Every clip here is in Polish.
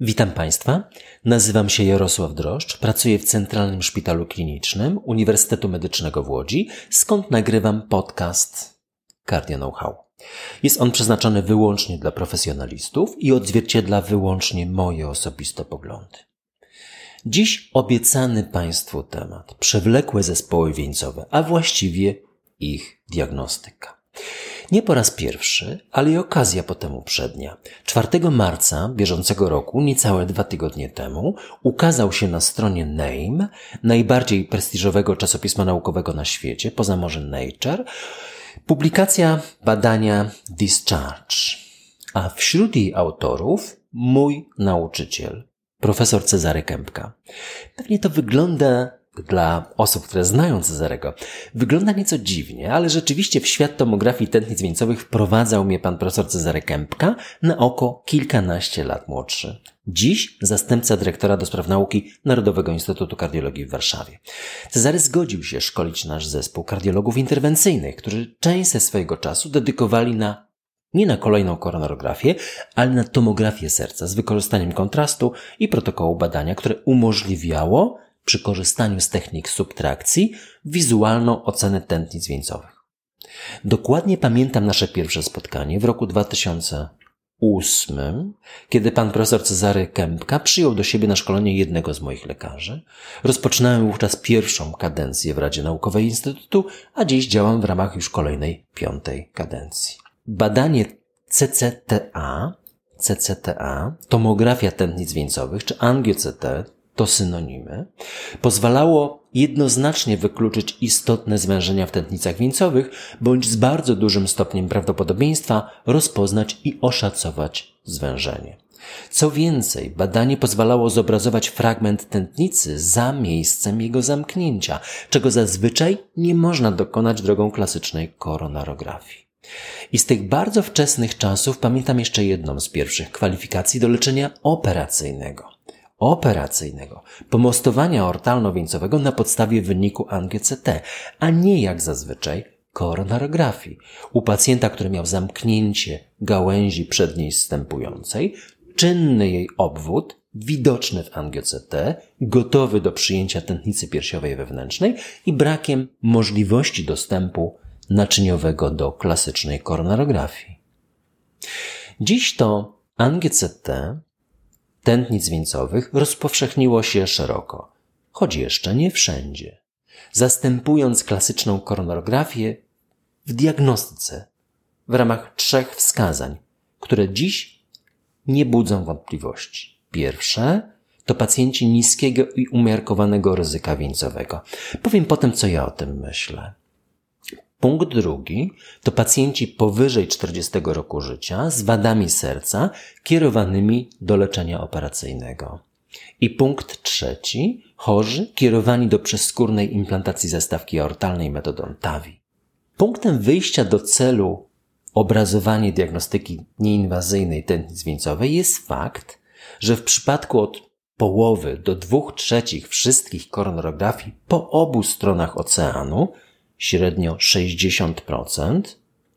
Witam Państwa. Nazywam się Jarosław Droszcz, pracuję w Centralnym Szpitalu Klinicznym Uniwersytetu Medycznego w Łodzi, skąd nagrywam podcast Cardio Know-how. Jest on przeznaczony wyłącznie dla profesjonalistów i odzwierciedla wyłącznie moje osobiste poglądy. Dziś obiecany Państwu temat przewlekłe zespoły wieńcowe, a właściwie ich diagnostyka. Nie po raz pierwszy, ale i okazja potem uprzednia. 4 marca bieżącego roku, niecałe dwa tygodnie temu, ukazał się na stronie Name, najbardziej prestiżowego czasopisma naukowego na świecie, poza może Nature, publikacja badania Discharge. A wśród jej autorów mój nauczyciel, profesor Cezary Kępka. Pewnie to wygląda dla osób, które znają Cezarego, wygląda nieco dziwnie, ale rzeczywiście w świat tomografii tętnic wieńcowych wprowadzał mnie pan profesor Cezary Kępka, na oko kilkanaście lat młodszy. Dziś zastępca dyrektora do spraw nauki Narodowego Instytutu Kardiologii w Warszawie. Cezary zgodził się szkolić nasz zespół kardiologów interwencyjnych, którzy część ze swojego czasu dedykowali na nie na kolejną koronarografię, ale na tomografię serca z wykorzystaniem kontrastu i protokołu badania, które umożliwiało przy korzystaniu z technik subtrakcji wizualną ocenę tętnic wieńcowych. Dokładnie pamiętam nasze pierwsze spotkanie w roku 2008, kiedy pan profesor Cezary Kępka przyjął do siebie na szkolenie jednego z moich lekarzy. Rozpoczynałem wówczas pierwszą kadencję w Radzie Naukowej Instytutu, a dziś działam w ramach już kolejnej piątej kadencji. Badanie CCTA, CCTA, tomografia tętnic wieńcowych, czy angio-CT, to synonimy, pozwalało jednoznacznie wykluczyć istotne zwężenia w tętnicach wieńcowych, bądź z bardzo dużym stopniem prawdopodobieństwa rozpoznać i oszacować zwężenie. Co więcej, badanie pozwalało zobrazować fragment tętnicy za miejscem jego zamknięcia, czego zazwyczaj nie można dokonać drogą klasycznej koronarografii. I z tych bardzo wczesnych czasów pamiętam jeszcze jedną z pierwszych kwalifikacji do leczenia operacyjnego operacyjnego, pomostowania ortalno-wieńcowego na podstawie wyniku ANGCT, a nie jak zazwyczaj koronarografii. U pacjenta, który miał zamknięcie gałęzi przedniej wstępującej, czynny jej obwód, widoczny w angioCT, gotowy do przyjęcia tętnicy piersiowej wewnętrznej i brakiem możliwości dostępu naczyniowego do klasycznej koronarografii. Dziś to angioCT tętnic wieńcowych rozpowszechniło się szeroko, choć jeszcze nie wszędzie, zastępując klasyczną koronografię w diagnostyce w ramach trzech wskazań, które dziś nie budzą wątpliwości. Pierwsze to pacjenci niskiego i umiarkowanego ryzyka wieńcowego. Powiem potem, co ja o tym myślę. Punkt drugi to pacjenci powyżej 40 roku życia z wadami serca kierowanymi do leczenia operacyjnego. I punkt trzeci chorzy kierowani do przeskórnej implantacji zastawki aortalnej metodą TAVI. Punktem wyjścia do celu obrazowania diagnostyki nieinwazyjnej tętnic wieńcowej jest fakt, że w przypadku od połowy do dwóch trzecich wszystkich koronarografii po obu stronach oceanu średnio 60%,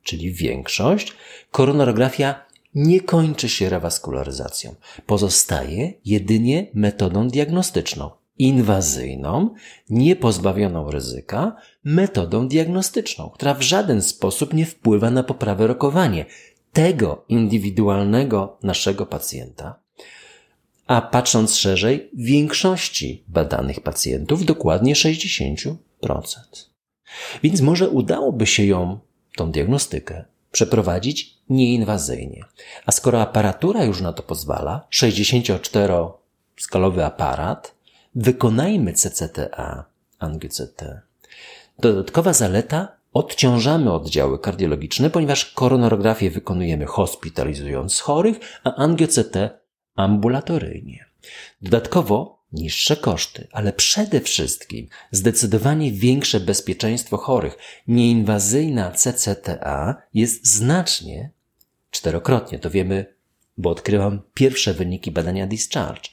czyli większość, koronarografia nie kończy się rewaskularyzacją. Pozostaje jedynie metodą diagnostyczną, inwazyjną, niepozbawioną ryzyka, metodą diagnostyczną, która w żaden sposób nie wpływa na poprawę rokowanie tego indywidualnego naszego pacjenta, a patrząc szerzej, większości badanych pacjentów, dokładnie 60%. Więc może udałoby się ją, tą diagnostykę, przeprowadzić nieinwazyjnie. A skoro aparatura już na to pozwala, 64-skalowy aparat, wykonajmy CCTA, ANGCT. Dodatkowa zaleta odciążamy oddziały kardiologiczne, ponieważ koronarografię wykonujemy hospitalizując chorych, a ANGCT ambulatoryjnie. Dodatkowo niższe koszty, ale przede wszystkim zdecydowanie większe bezpieczeństwo chorych. Nieinwazyjna CCTA jest znacznie, czterokrotnie, to wiemy, bo odkryłam pierwsze wyniki badania discharge,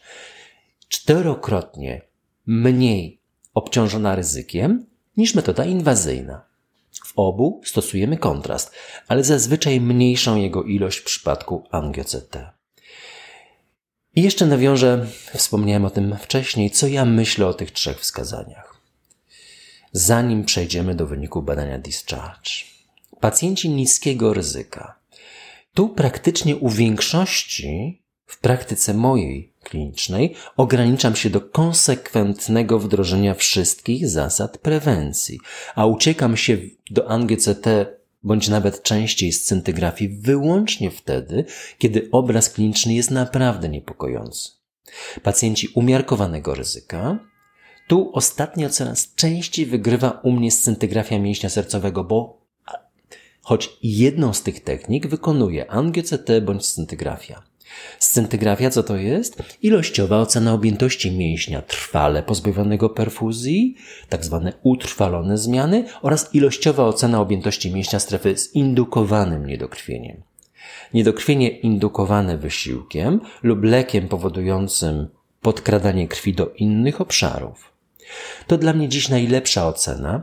czterokrotnie mniej obciążona ryzykiem niż metoda inwazyjna. W obu stosujemy kontrast, ale zazwyczaj mniejszą jego ilość w przypadku angio-CT. I jeszcze nawiążę, wspomniałem o tym wcześniej, co ja myślę o tych trzech wskazaniach. Zanim przejdziemy do wyniku badania discharge. Pacjenci niskiego ryzyka. Tu praktycznie u większości w praktyce mojej klinicznej ograniczam się do konsekwentnego wdrożenia wszystkich zasad prewencji, a uciekam się do ANGCT bądź nawet częściej scintygrafii wyłącznie wtedy, kiedy obraz kliniczny jest naprawdę niepokojący. Pacjenci umiarkowanego ryzyka, tu ostatnia coraz częściej wygrywa u mnie scintygrafia mięśnia sercowego, bo choć jedną z tych technik wykonuje ANGCT bądź scintygrafia. Scintygrafia co to jest? Ilościowa ocena objętości mięśnia trwale pozbawionego perfuzji, tak zwane utrwalone zmiany oraz ilościowa ocena objętości mięśnia strefy z indukowanym niedokrwieniem. Niedokrwienie indukowane wysiłkiem lub lekiem powodującym podkradanie krwi do innych obszarów. To dla mnie dziś najlepsza ocena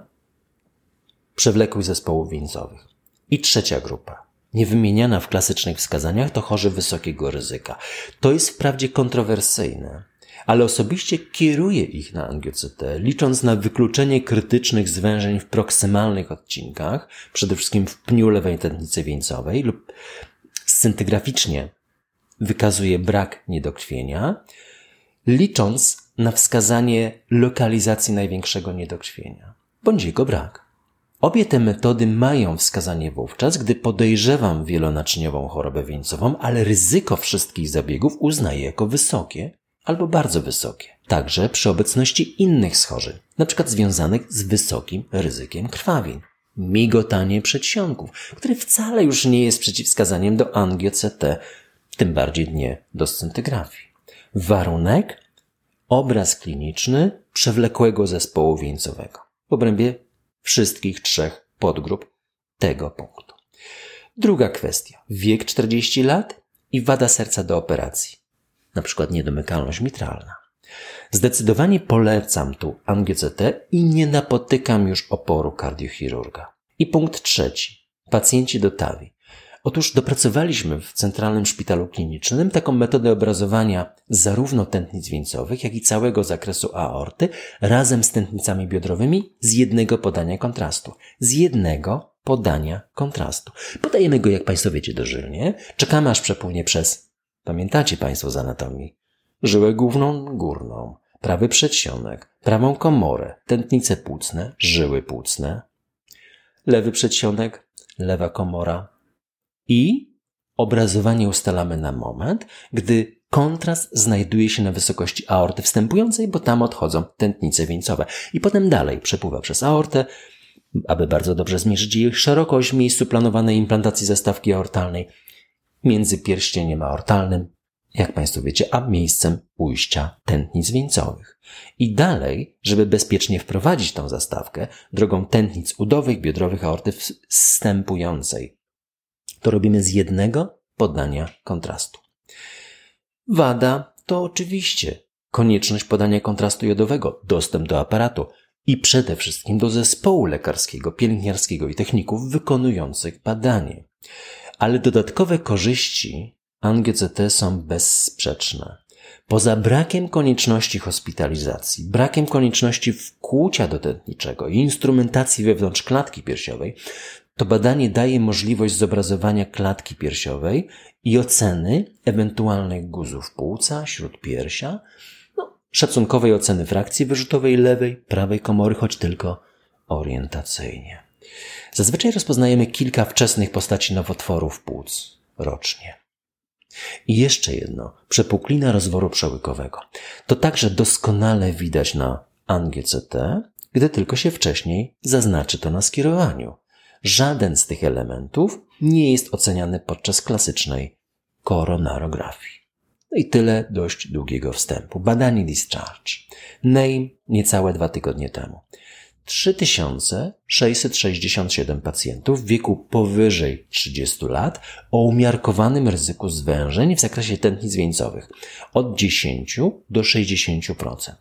przewlekłych zespołów wieńcowych. I trzecia grupa niewymieniana w klasycznych wskazaniach, to chorzy wysokiego ryzyka. To jest wprawdzie kontrowersyjne, ale osobiście kieruję ich na angiocytę, licząc na wykluczenie krytycznych zwężeń w proksymalnych odcinkach, przede wszystkim w pniu lewej tętnicy wieńcowej lub scintygraficznie wykazuje brak niedokrwienia, licząc na wskazanie lokalizacji największego niedokrwienia, bądź jego brak. Obie te metody mają wskazanie wówczas, gdy podejrzewam wielonaczyniową chorobę wieńcową, ale ryzyko wszystkich zabiegów uznaję jako wysokie albo bardzo wysokie. Także przy obecności innych schorzeń, np. związanych z wysokim ryzykiem krwawień. Migotanie przedsionków, które wcale już nie jest przeciwwskazaniem do angio-CT, tym bardziej nie do scintygrafii. Warunek? Obraz kliniczny przewlekłego zespołu wieńcowego. W obrębie wszystkich trzech podgrup tego punktu. Druga kwestia. Wiek 40 lat i wada serca do operacji. Na przykład niedomykalność mitralna. Zdecydowanie polecam tu angioCT i nie napotykam już oporu kardiochirurga. I punkt trzeci. Pacjenci do TAVI. Otóż dopracowaliśmy w Centralnym Szpitalu Klinicznym taką metodę obrazowania zarówno tętnic wieńcowych, jak i całego zakresu aorty razem z tętnicami biodrowymi z jednego podania kontrastu. Z jednego podania kontrastu. Podajemy go, jak Państwo wiecie, dożylnie. Czekamy, aż przepłynie przez, pamiętacie Państwo z anatomii, żyłę główną górną, prawy przedsionek, prawą komorę, tętnice płucne, żyły płucne, lewy przedsionek, lewa komora, i obrazowanie ustalamy na moment, gdy kontrast znajduje się na wysokości aorty wstępującej, bo tam odchodzą tętnice wieńcowe. I potem dalej przepływa przez aortę, aby bardzo dobrze zmierzyć jej szerokość w miejscu planowanej implantacji zastawki aortalnej między pierścieniem aortalnym, jak Państwo wiecie, a miejscem ujścia tętnic wieńcowych. I dalej, żeby bezpiecznie wprowadzić tą zastawkę drogą tętnic udowych, biodrowych aorty wstępującej to robimy z jednego podania kontrastu. Wada to oczywiście konieczność podania kontrastu jodowego, dostęp do aparatu i przede wszystkim do zespołu lekarskiego, pielęgniarskiego i techników wykonujących badanie. Ale dodatkowe korzyści ANGCT są bezsprzeczne. Poza brakiem konieczności hospitalizacji, brakiem konieczności wkłucia dotętniczego i instrumentacji wewnątrz klatki piersiowej, to badanie daje możliwość zobrazowania klatki piersiowej i oceny ewentualnych guzów płuca, śródpiersia, no, szacunkowej oceny frakcji wyrzutowej lewej, prawej komory, choć tylko orientacyjnie. Zazwyczaj rozpoznajemy kilka wczesnych postaci nowotworów płuc rocznie. I jeszcze jedno, przepuklina rozworu przełykowego. To także doskonale widać na ANGCT, gdy tylko się wcześniej zaznaczy to na skierowaniu. Żaden z tych elementów nie jest oceniany podczas klasycznej koronarografii. No i tyle dość długiego wstępu. Badanie discharge. Name niecałe dwa tygodnie temu. 3667 pacjentów w wieku powyżej 30 lat o umiarkowanym ryzyku zwężeń w zakresie tętnic wieńcowych od 10 do 60%.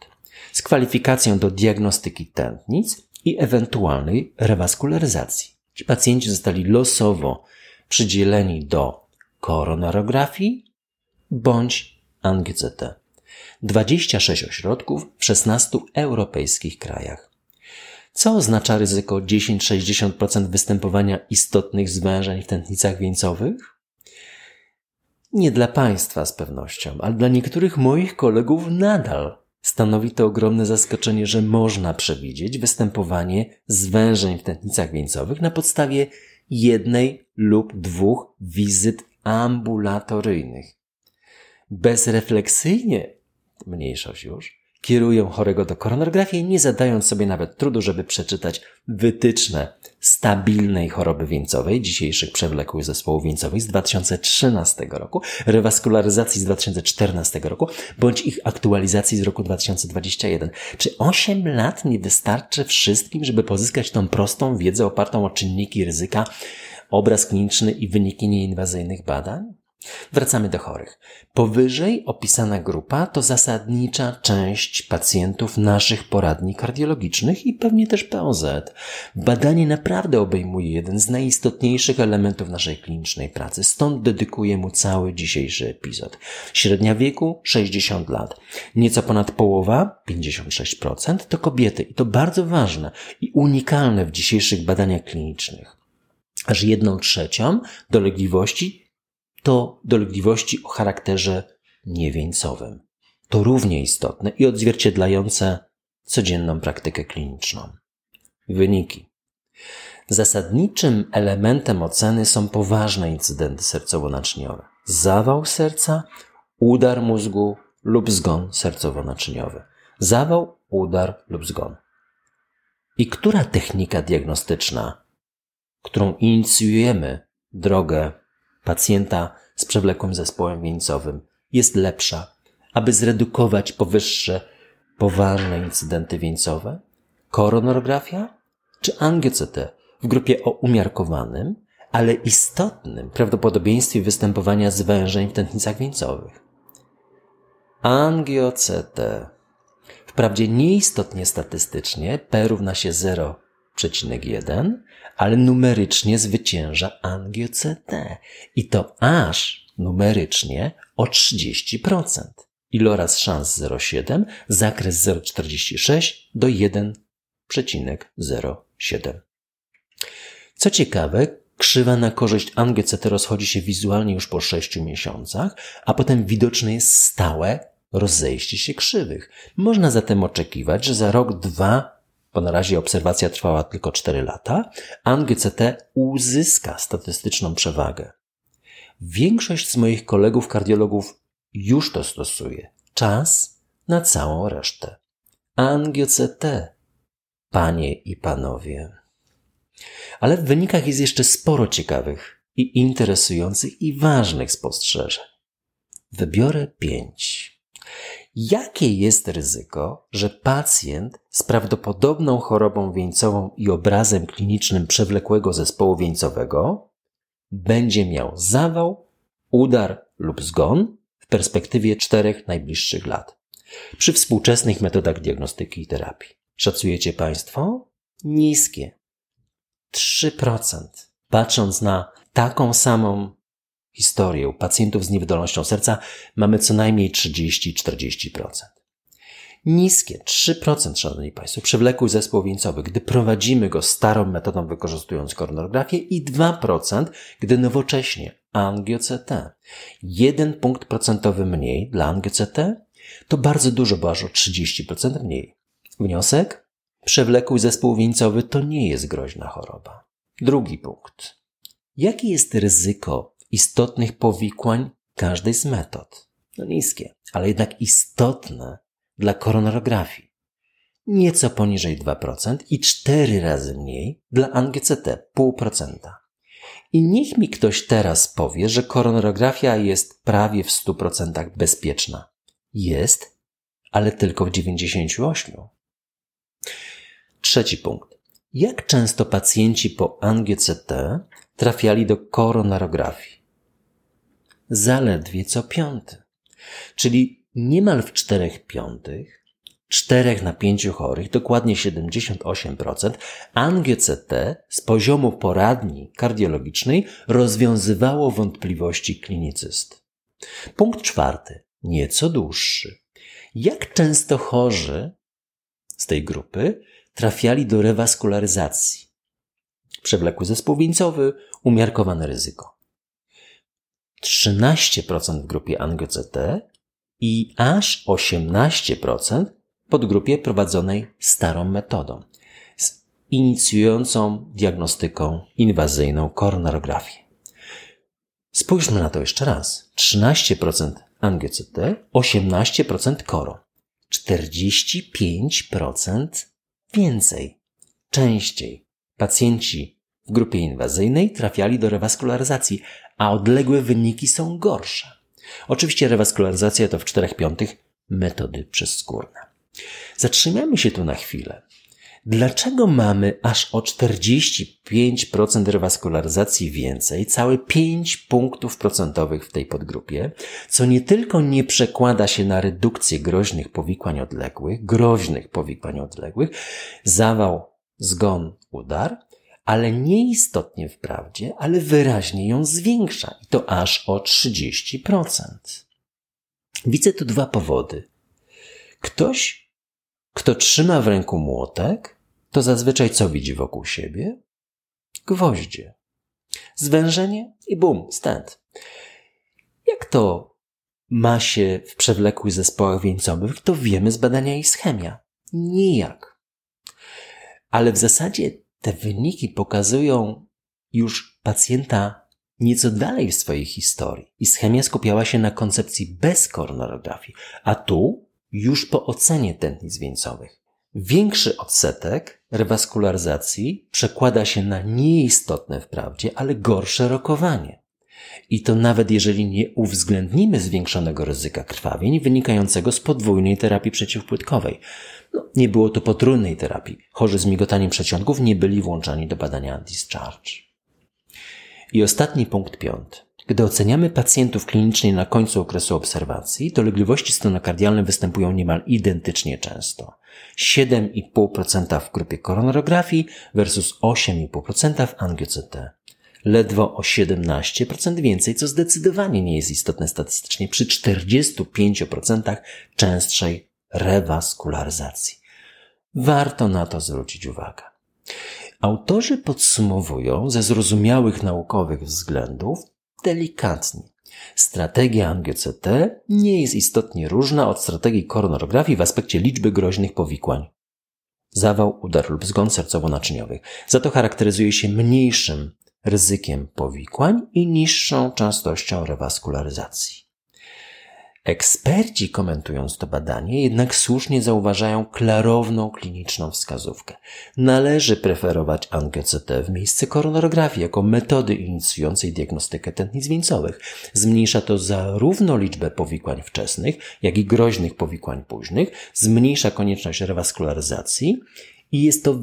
Z kwalifikacją do diagnostyki tętnic i ewentualnej rewaskularyzacji. Ci pacjenci zostali losowo przydzieleni do koronarografii bądź ANGCT. 26 ośrodków w 16 europejskich krajach. Co oznacza ryzyko 10-60% występowania istotnych zwężeń w tętnicach wieńcowych? Nie dla Państwa z pewnością, ale dla niektórych moich kolegów nadal stanowi to ogromne zaskoczenie, że można przewidzieć występowanie zwężeń w tętnicach wieńcowych na podstawie jednej lub dwóch wizyt ambulatoryjnych. Bezrefleksyjnie, mniejszość już, kierują chorego do koronografii, nie zadając sobie nawet trudu, żeby przeczytać wytyczne stabilnej choroby wieńcowej, dzisiejszych przewlekłych zespołów wieńcowych z 2013 roku, rewaskularyzacji z 2014 roku, bądź ich aktualizacji z roku 2021. Czy 8 lat nie wystarczy wszystkim, żeby pozyskać tą prostą wiedzę opartą o czynniki ryzyka, obraz kliniczny i wyniki nieinwazyjnych badań? Wracamy do chorych. Powyżej opisana grupa to zasadnicza część pacjentów naszych poradni kardiologicznych i pewnie też POZ. Badanie naprawdę obejmuje jeden z najistotniejszych elementów naszej klinicznej pracy, stąd dedykuję mu cały dzisiejszy epizod. Średnia wieku 60 lat. Nieco ponad połowa, 56%, to kobiety i to bardzo ważne i unikalne w dzisiejszych badaniach klinicznych. Aż jedną trzecią dolegliwości to dolegliwości o charakterze niewieńcowym. To równie istotne i odzwierciedlające codzienną praktykę kliniczną. Wyniki. Zasadniczym elementem oceny są poważne incydenty sercowo-naczyniowe. Zawał serca, udar mózgu lub zgon sercowo-naczyniowy. Zawał, udar lub zgon. I która technika diagnostyczna, którą inicjujemy drogę pacjenta z przewlekłym zespołem wieńcowym jest lepsza, aby zredukować powyższe poważne incydenty wieńcowe? Koronografia czy angioCT w grupie o umiarkowanym, ale istotnym prawdopodobieństwie występowania zwężeń w tętnicach wieńcowych? AngioCT. Wprawdzie nieistotnie statystycznie P równa się 0,1, ale numerycznie zwycięża angio-CT. I to aż numerycznie o 30%. Iloraz szans 0,7, zakres 0,46 do 1,07. Co ciekawe, krzywa na korzyść angio-CT rozchodzi się wizualnie już po 6 miesiącach, a potem widoczne jest stałe rozejście się krzywych. Można zatem oczekiwać, że za rok, dwa bo na razie obserwacja trwała tylko 4 lata, ANGCT uzyska statystyczną przewagę. Większość z moich kolegów kardiologów już to stosuje. Czas na całą resztę. ANGCT, panie i panowie. Ale w wynikach jest jeszcze sporo ciekawych i interesujących i ważnych spostrzeżeń. Wybiorę pięć. Jakie jest ryzyko, że pacjent z prawdopodobną chorobą wieńcową i obrazem klinicznym przewlekłego zespołu wieńcowego będzie miał zawał, udar lub zgon w perspektywie czterech najbliższych lat przy współczesnych metodach diagnostyki i terapii? Szacujecie Państwo? Niskie. 3%. Patrząc na taką samą historię pacjentów z niewydolnością serca mamy co najmniej 30-40%. Niskie 3%, Szanowni Państwo, przewlekły zespół wieńcowy, gdy prowadzimy go starą metodą wykorzystując koronografię i 2%, gdy nowocześnie angio-CT. Jeden punkt procentowy mniej dla angio-CT to bardzo dużo, bo aż o 30% mniej. Wniosek? Przewlekły zespół wieńcowy to nie jest groźna choroba. Drugi punkt. Jakie jest ryzyko istotnych powikłań każdej z metod. No niskie, ale jednak istotne dla koronarografii. Nieco poniżej 2% i 4 razy mniej dla ANGCT, 0,5%. I niech mi ktoś teraz powie, że koronarografia jest prawie w 100% bezpieczna. Jest, ale tylko w 98%. Trzeci punkt. Jak często pacjenci po ANGCT trafiali do koronarografii? Zaledwie co piąty. Czyli niemal w czterech piątych, czterech na pięciu chorych, dokładnie 78%, angio-CT z poziomu poradni kardiologicznej rozwiązywało wątpliwości klinicyst. Punkt czwarty. nieco dłuższy. Jak często chorzy z tej grupy trafiali do rewaskularyzacji? Przewlekły zespół wieńcowy, umiarkowane ryzyko. 13% w grupie ANGCT i aż 18% pod grupie prowadzonej starą metodą z inicjującą diagnostyką inwazyjną koronarografię. Spójrzmy na to jeszcze raz. 13% ANGCT, 18% koro. 45% więcej. Częściej pacjenci w grupie inwazyjnej trafiali do rewaskularyzacji, a odległe wyniki są gorsze. Oczywiście rewaskularyzacja to w 4 piątych metody przezskórne. Zatrzymajmy się tu na chwilę. Dlaczego mamy aż o 45% rewaskularyzacji więcej, całe 5 punktów procentowych w tej podgrupie, co nie tylko nie przekłada się na redukcję groźnych powikłań odległych, groźnych powikłań odległych, zawał, zgon, udar, ale nieistotnie wprawdzie, ale wyraźnie ją zwiększa i to aż o 30%. Widzę tu dwa powody. Ktoś, kto trzyma w ręku młotek, to zazwyczaj co widzi wokół siebie? Gwoździe. Zwężenie i bum, stent. Jak to ma się w przewlekłych zespołach wieńcowych, to wiemy z badania ischemia. Nijak. Ale w zasadzie te wyniki pokazują już pacjenta nieco dalej w swojej historii. Ischemia skupiała się na koncepcji bez koronarografii, a tu już po ocenie tętnic wieńcowych. Większy odsetek rewaskularyzacji przekłada się na nieistotne wprawdzie, ale gorsze rokowanie. I to nawet jeżeli nie uwzględnimy zwiększonego ryzyka krwawień wynikającego z podwójnej terapii przeciwpłytkowej. Nie było to potrójnej terapii. Chorzy z migotaniem przeciągów nie byli włączani do badania discharge. I ostatni punkt piąty. Gdy oceniamy pacjentów klinicznie na końcu okresu obserwacji, dolegliwości stonokardialne występują niemal identycznie często. 7,5% w grupie koronarografii versus 8,5% w angioCT. Ledwo o 17% więcej, co zdecydowanie nie jest istotne statystycznie przy 45% częstszej rewaskularyzacji. Warto na to zwrócić uwagę. Autorzy podsumowują ze zrozumiałych naukowych względów delikatnie. Strategia angioCT nie jest istotnie różna od strategii koronografii w aspekcie liczby groźnych powikłań. Zawał, udar lub zgon sercowo-naczyniowych. Za to charakteryzuje się mniejszym ryzykiem powikłań i niższą częstością rewaskularyzacji. Eksperci komentując to badanie jednak słusznie zauważają klarowną kliniczną wskazówkę. Należy preferować angioCT w miejsce koronarografii jako metody inicjującej diagnostykę tętnic wieńcowych. Zmniejsza to zarówno liczbę powikłań wczesnych, jak i groźnych powikłań późnych, zmniejsza konieczność rewaskularyzacji i jest to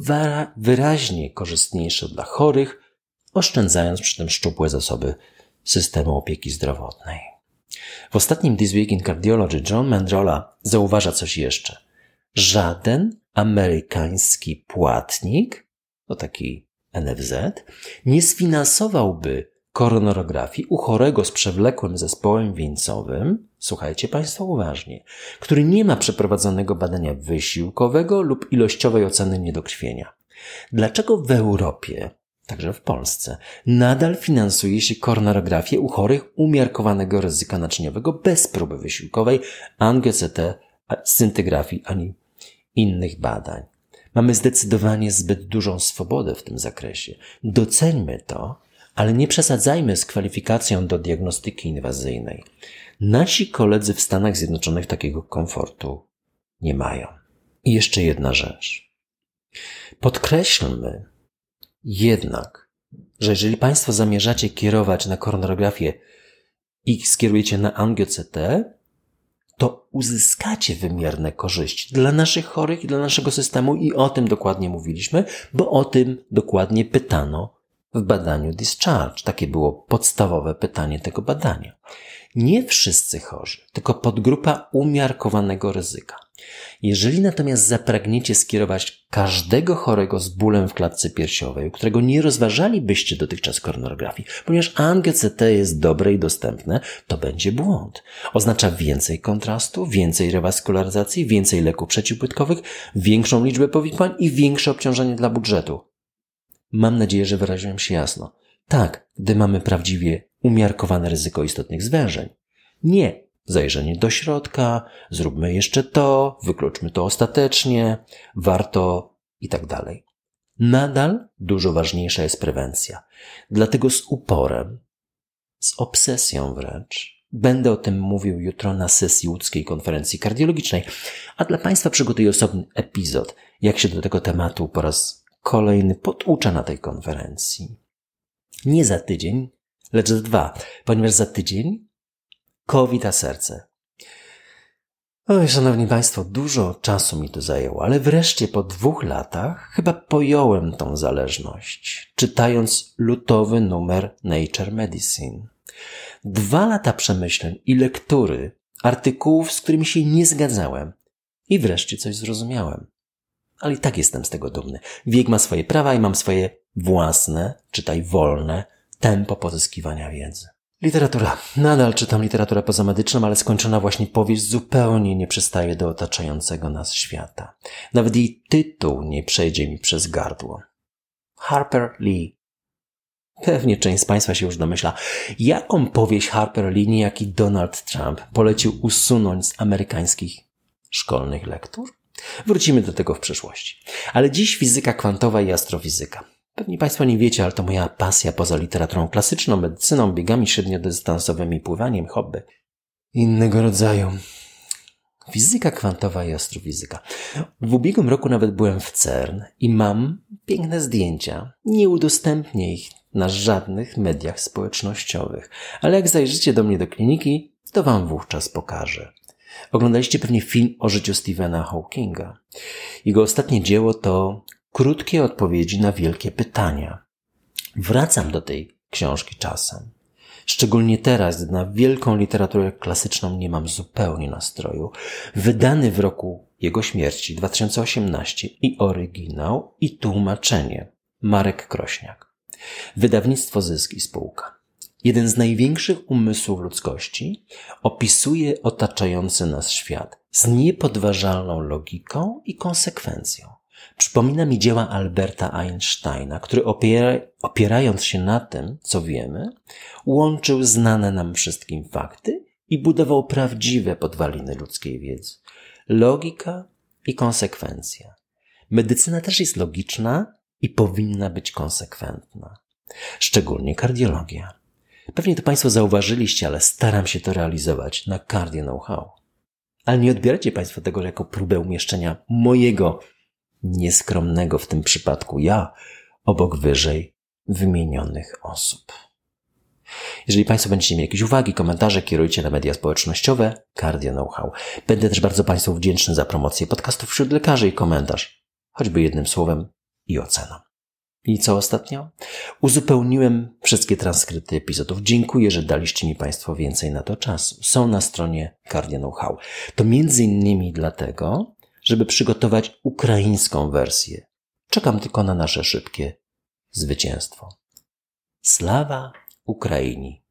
wyraźnie korzystniejsze dla chorych, oszczędzając przy tym szczupłe zasoby systemu opieki zdrowotnej. W ostatnim This Week in Cardiology John Mandrola zauważa coś jeszcze. Żaden amerykański płatnik, to taki NFZ, nie sfinansowałby koronarografii u chorego z przewlekłym zespołem wieńcowym, słuchajcie Państwo uważnie, który nie ma przeprowadzonego badania wysiłkowego lub ilościowej oceny niedokrwienia. Dlaczego w Europie także w Polsce, nadal finansuje się koronarografię u chorych umiarkowanego ryzyka naczyniowego bez próby wysiłkowej, angioCT, scintygrafii ani innych badań. Mamy zdecydowanie zbyt dużą swobodę w tym zakresie. Doceńmy to, ale nie przesadzajmy z kwalifikacją do diagnostyki inwazyjnej. Nasi koledzy w Stanach Zjednoczonych takiego komfortu nie mają. I jeszcze jedna rzecz. Podkreślmy, jednak, że jeżeli Państwo zamierzacie kierować na koronarografię i skierujecie na angio-CT, to uzyskacie wymierne korzyści dla naszych chorych i dla naszego systemu i o tym dokładnie mówiliśmy, bo o tym dokładnie pytano w badaniu Discharge. Takie było podstawowe pytanie tego badania. Nie wszyscy chorzy, tylko podgrupa umiarkowanego ryzyka Jeżeli natomiast zapragniecie skierować każdego chorego z bólem w klatce piersiowej, którego nie rozważalibyście dotychczas koronografii, ponieważ ANGCT jest dobre i dostępne, to będzie błąd. Oznacza więcej kontrastu, więcej rewaskularyzacji, więcej leków przeciwpłytkowych, większą liczbę powikłań i większe obciążenie dla budżetu. Mam nadzieję, że wyraziłem się jasno. Tak, gdy mamy prawdziwie umiarkowane ryzyko istotnych zwężeń. Nie zajrzenie do środka, zróbmy jeszcze to, wykluczmy to ostatecznie, warto i tak dalej. Nadal dużo ważniejsza jest prewencja. Dlatego z uporem, z obsesją wręcz, będę o tym mówił jutro na sesji łódzkiej konferencji kardiologicznej, a dla Państwa przygotuję osobny epizod, jak się do tego tematu po raz kolejny poducza na tej konferencji. Nie za tydzień, lecz za dwa, ponieważ za tydzień COVID a serce. Oj, szanowni państwo, dużo czasu mi to zajęło, ale wreszcie po dwóch latach chyba pojąłem tą zależność, czytając lutowy numer Nature Medicine. Dwa lata przemyśleń i lektury artykułów, z którymi się nie zgadzałem. I wreszcie coś zrozumiałem. Ale i tak jestem z tego dumny. Wiek ma swoje prawa i mam swoje własne, czytaj wolne, tempo pozyskiwania wiedzy. Literatura. Nadal czytam literaturę pozamedyczną, ale skończona właśnie powieść zupełnie nie przystaje do otaczającego nas świata. Nawet jej tytuł nie przejdzie mi przez gardło. Harper Lee. Pewnie część z Państwa się już domyśla, jaką powieść Harper Lee, niejaki Donald Trump, polecił usunąć z amerykańskich szkolnych lektur? Wrócimy do tego w przyszłości. Ale dziś fizyka kwantowa i astrofizyka. Pewnie Państwo nie wiecie, ale to moja pasja poza literaturą klasyczną, medycyną, biegami średniodystansowymi, pływaniem, hobby. Innego rodzaju. Fizyka kwantowa i astrofizyka. W ubiegłym roku nawet byłem w CERN i mam piękne zdjęcia. Nie udostępnię ich na żadnych mediach społecznościowych, ale jak zajrzycie do mnie do kliniki, to Wam wówczas pokażę. Oglądaliście pewnie film o życiu Stephena Hawkinga. Jego ostatnie dzieło to krótkie odpowiedzi na wielkie pytania. Wracam do tej książki czasem. Szczególnie teraz, gdy na wielką literaturę klasyczną nie mam zupełnie nastroju. Wydany w roku jego śmierci 2018 i oryginał i tłumaczenie. Marek Krośniak. Wydawnictwo Zysk i Spółka. Jeden z największych umysłów ludzkości opisuje otaczający nas świat z niepodważalną logiką i konsekwencją. Przypomina mi dzieła Alberta Einsteina, który opiera, opierając się na tym, co wiemy, łączył znane nam wszystkim fakty i budował prawdziwe podwaliny ludzkiej wiedzy. Logika i konsekwencja. Medycyna też jest logiczna i powinna być konsekwentna. Szczególnie kardiologia. Pewnie to Państwo zauważyliście, ale staram się to realizować na Cardio Know-how. Ale nie odbieracie Państwo tego jako próbę umieszczenia mojego nieskromnego w tym przypadku ja obok wyżej wymienionych osób. Jeżeli Państwo będziecie mieli jakieś uwagi, komentarze, kierujcie na media społecznościowe Cardio Know-how. Będę też bardzo Państwu wdzięczny za promocję podcastów wśród lekarzy i komentarz, choćby jednym słowem i oceną. I co ostatnio? Uzupełniłem wszystkie transkrypty epizodów. Dziękuję, że daliście mi Państwo więcej na to czasu. Są na stronie Cardio Know-how. To między innymi dlatego, żeby przygotować ukraińską wersję. Czekam tylko na nasze szybkie zwycięstwo. Slawa Ukrainii!